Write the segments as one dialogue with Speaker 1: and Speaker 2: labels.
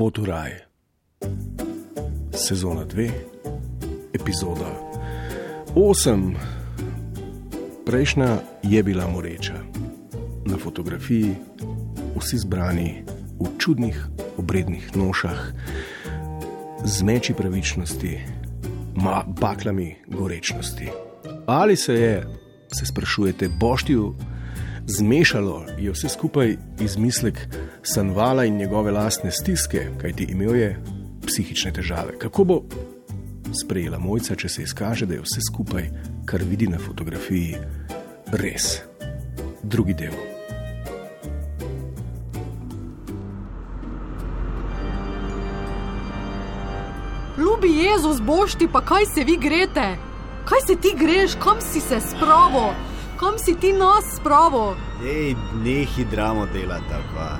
Speaker 1: Pot v raj, sezona 2, epizoda 8. Prejšnja je bila moreča, na fotografiji vsi zbrani v čudnih obrednih nošah, z meči pravičnosti, ma baklami gorečnosti. Ali se je, se sprašujete, boštju zmešalo, je vse skupaj izmislek Sanvala in njegove lastne stiske, kajti imel je psihične težave. Kako bo sprejela mojca, če se izkaže, da je vse skupaj, kar vidi na fotografiji, res? Drugi del.
Speaker 2: Ljubi Jezus, bošti, pa kaj se vi grete? Kaj se ti greš, kam si se spravo? Kam si ti nas spravo?
Speaker 3: Ej, nehi dramo delata, pa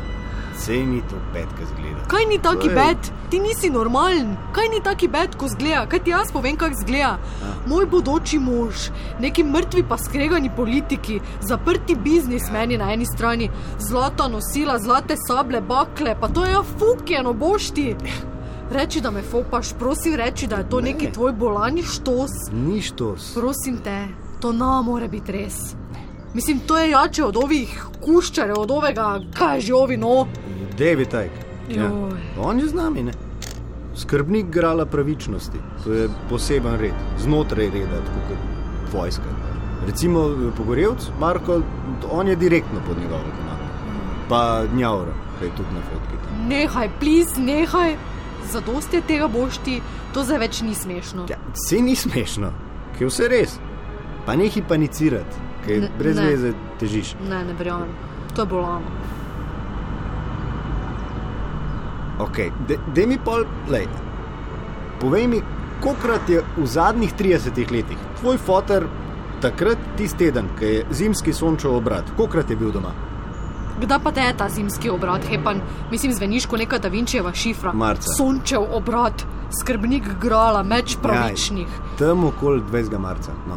Speaker 3: sej mi to petka zgleda.
Speaker 2: Kaj ni taki
Speaker 3: je-
Speaker 2: bed? Ti nisi normalen. Kaj ni taki bed, ko zgleda? Kaj ti jaz povem, kako zgleda? Moj bodoči mož, neki mrtvi pa skregani politiki, zaprti biznismeni na eni strani, zlata nosila, zlate sable, bakle, pa to je ja fukjeno, bošti. Reči, da me fopaš, prosim, reči, da je to
Speaker 3: Ne.
Speaker 2: neki tvoj bolani štos.
Speaker 3: Niš to. s-
Speaker 2: Prosim te, to ne more biti res. Mislim, to je jače od ovih kuščarjev, od ovega, kaj že ovi no.
Speaker 3: David Tajk. Ja. On je z nami, ne? Skrbnik grala pravičnosti. To je poseben red, znotraj reda, tako kot vojska. Recimo Pogorevc, Marko, on je direktno pod njegovo komando. Pa Njaura, ki je tudi na fotki. tam.
Speaker 2: Nehaj, plis, nehaj. Zadosti je tega bošti, to zdaj več ni smešno.
Speaker 3: Ja, se ni smešno, ker je vse res. Pa nehi panicirati, ker brez
Speaker 2: ne.
Speaker 3: veze težiš.
Speaker 2: Ne, ne verjamem. To je bolano.
Speaker 3: Ok, da mi pol, lej. Povej mi, kolikrat je v zadnjih 30 letih tvoj fotor, takrat tisti teden, ki je zimski sončev obrat, kolikrat je bil doma?
Speaker 2: Kdaj pa te je ta zimski obrat, hepan, mislim, zveniš kot neka Da Vinčeva šifra.
Speaker 3: Marca.
Speaker 2: Sončev obrat, skrbnik grala, meč pravičnih.
Speaker 3: Tam okoli 20. marca. No.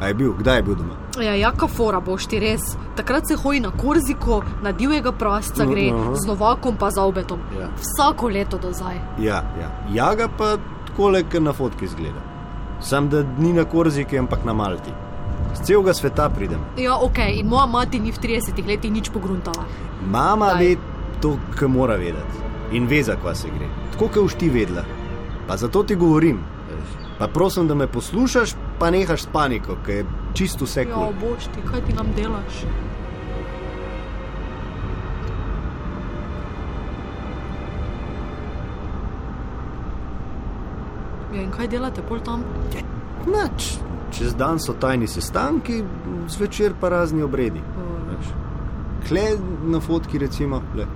Speaker 3: A je bil, kdaj je bil doma?
Speaker 2: Ja, jaka fora boš ti res. Takrat se hoji na Korziko, na divjega prasca
Speaker 3: No,
Speaker 2: gre,
Speaker 3: aha.
Speaker 2: z Novakom pa za obetom.
Speaker 3: Ja.
Speaker 2: Vsako leto do zdaj.
Speaker 3: Ja, ja. Jaga pa tako le, ker na fotki zgleda. Sam da ni na Korziki, ampak na Malti. Z celega sveta pridem.
Speaker 2: Ja, ok, in moja mati ni v 30 letih nič pogruntala.
Speaker 3: Mama
Speaker 2: Daj.
Speaker 3: ve to, kar mora vedeti. In ve, za kva se gre. Tako, kot už ti vedela. Pa zato ti govorim. Pa prosim, da me poslušaš, pa nehaš s paniko, ker je čisto vse
Speaker 2: Ja,
Speaker 3: kul.
Speaker 2: boš ti, kaj ti nam delaš? Ja, in kaj delate pol tam?
Speaker 3: Nač, čez dan so tajni sestanki, zvečer pa razni obredi. veš. Kle na fotki, recimo, le.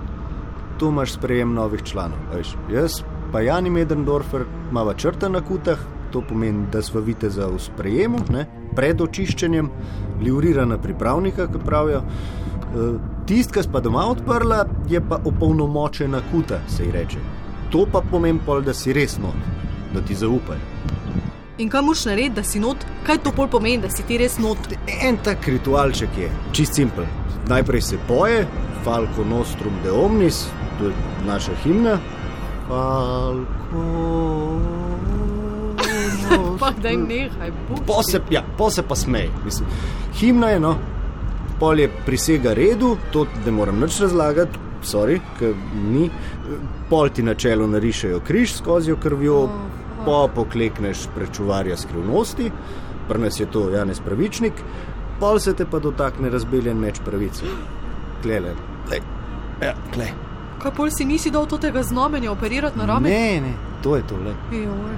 Speaker 3: tu imaš sprejem novih članov. Veš. Jaz pa Jani Medendorfer imamo črte na kutah, to pomeni, da smo viteza v sprejemu, ne? pred očiščenjem, liurirana pripravnika, ki pravijo. E, Tist, ki sta doma odprla, je pa opolnomočena kuta, se ji reče. To pa pomeni, pol, da si res not, da ti zaupajo.
Speaker 2: In kaj moš narediti, da si not? Kaj to pol pomeni, da si ti res not?
Speaker 3: En tak ritualček je, čist simpel. Najprej se poje, Falco Nostrum de Omnis, to je naša himna. Falco.
Speaker 2: Pa daj nehaj.
Speaker 3: Po se, ja, po se pa smej. Mislim, himna je, no, pol je prisega redu, to ne moram nič razlagati, sorry, ni. Pol ti na čelu narišejo križ skozi krvjo, po poklekneš prečuvarja skrivnosti, pri nas je to Janez Pravičnik, pol se te pa dotakne razbeljen meč pravice. Klele, le, ja, kle.
Speaker 2: Kaj pol si nisi dal tega znamenja operirati na rame?
Speaker 3: Ne, ne, to je to, le.
Speaker 2: Joj.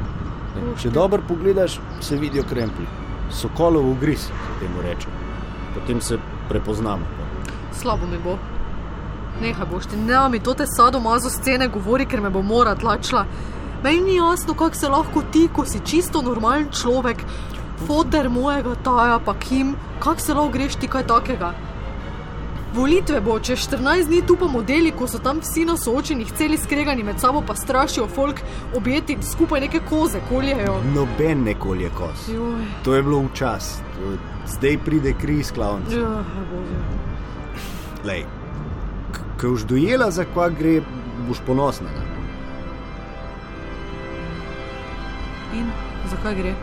Speaker 3: Če dobro pogledaš, se vidijo kremplji. Sokolov ugriz, se temu reče. Potem se prepoznamo.
Speaker 2: Slabo mi bo. Nehaj boš ti, ne mi to te sadomazo scene govori, ker me bo mora tlačila. Meni ni jasno, kako se lahko ti, ko si čisto normalen človek, foter mojega taja, pa kim, kako se lahko greš ti kaj takega. Volitve bo čez 14 dni tu pa modeli, ko so tam vsi na soočenih, celi skregani med sabo, pa strašijo folk, objeti skupaj neke koze, koljejo.
Speaker 3: Noben nekoli je kos.
Speaker 2: Joj,
Speaker 3: To je bilo včasih, zdaj pride kriz klavnic.
Speaker 2: bože.
Speaker 3: Lej, ko už dojela, za kva gre, boš ponosna. Ne?
Speaker 2: In zakaj gre?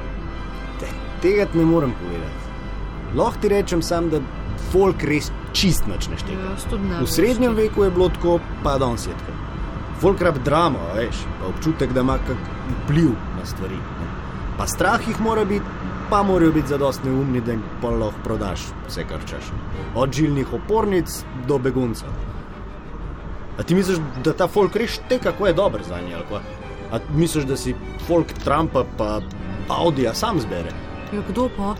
Speaker 3: Te, tega ne morem povedati. Lahko ti rečem sam, da folk res čist nič ne šteka.
Speaker 2: Jaz tudi ne.
Speaker 3: V srednjem veku je bilo tako, pa danes je tako. Folk rab drama, veš, pa občutek, da ima kak vpliv na stvari. Ne. Pa strah jih mora biti, pa morajo biti zadostni umni, da jim pa lahko prodaš vse, kar češ. Od žilnih opornic do beguncev. A ti misliš, da ta folk res šteka, kako je dober za kva? A misliš, da si folk Trumpa pa Audija sam zbere?
Speaker 2: Ja, kdo pa?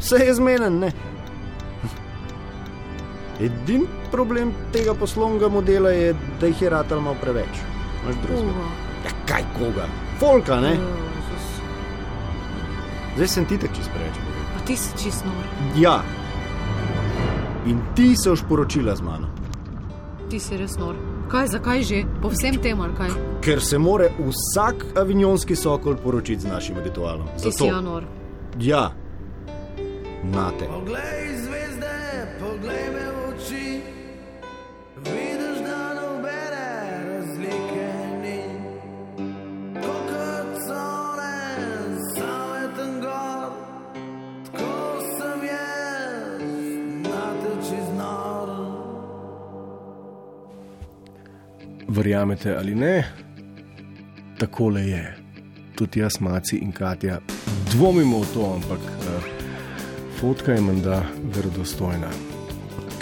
Speaker 3: Vse je zmeden, ne. Edini problem tega poslovnega modela je, da jih je ratal malo preveč. Imaš drugega?
Speaker 2: Koga?
Speaker 3: Ja, kaj koga? Folka, ne?
Speaker 2: Jezus.
Speaker 3: Zdaj sem ti tako čist preveč.
Speaker 2: A ti si čist nor.
Speaker 3: Ja. In ti se boš poročila z mano.
Speaker 2: Ti si res nor. Kaj, zakaj že? Po vsem tem ali kaj?
Speaker 3: Ker se more vsak avignonski sokol poročiti z našim ritualom.
Speaker 2: Ti si ja nor.
Speaker 3: Ja. Nate.
Speaker 4: Poglej zvezde, poglej me vidiš, da nobene razlike ni. Ko kot sone, same tam gor, tako sem jaz, nate čez nor.
Speaker 1: Verjamete ali ne, takole je. Tudi jaz, Maci in Katja, dvomimo v to, ampak uh, fotka je menda verodostojna.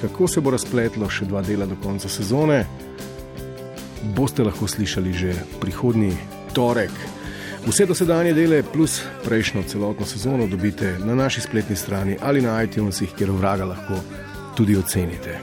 Speaker 1: Kako se bo razpletlo še dva dela do konca sezone, boste lahko slišali že prihodnji torek. Vse dosedanje dele plus prejšnjo celotno sezono dobite na naši spletni strani ali na iTunesih, kjer vraga lahko tudi ocenite.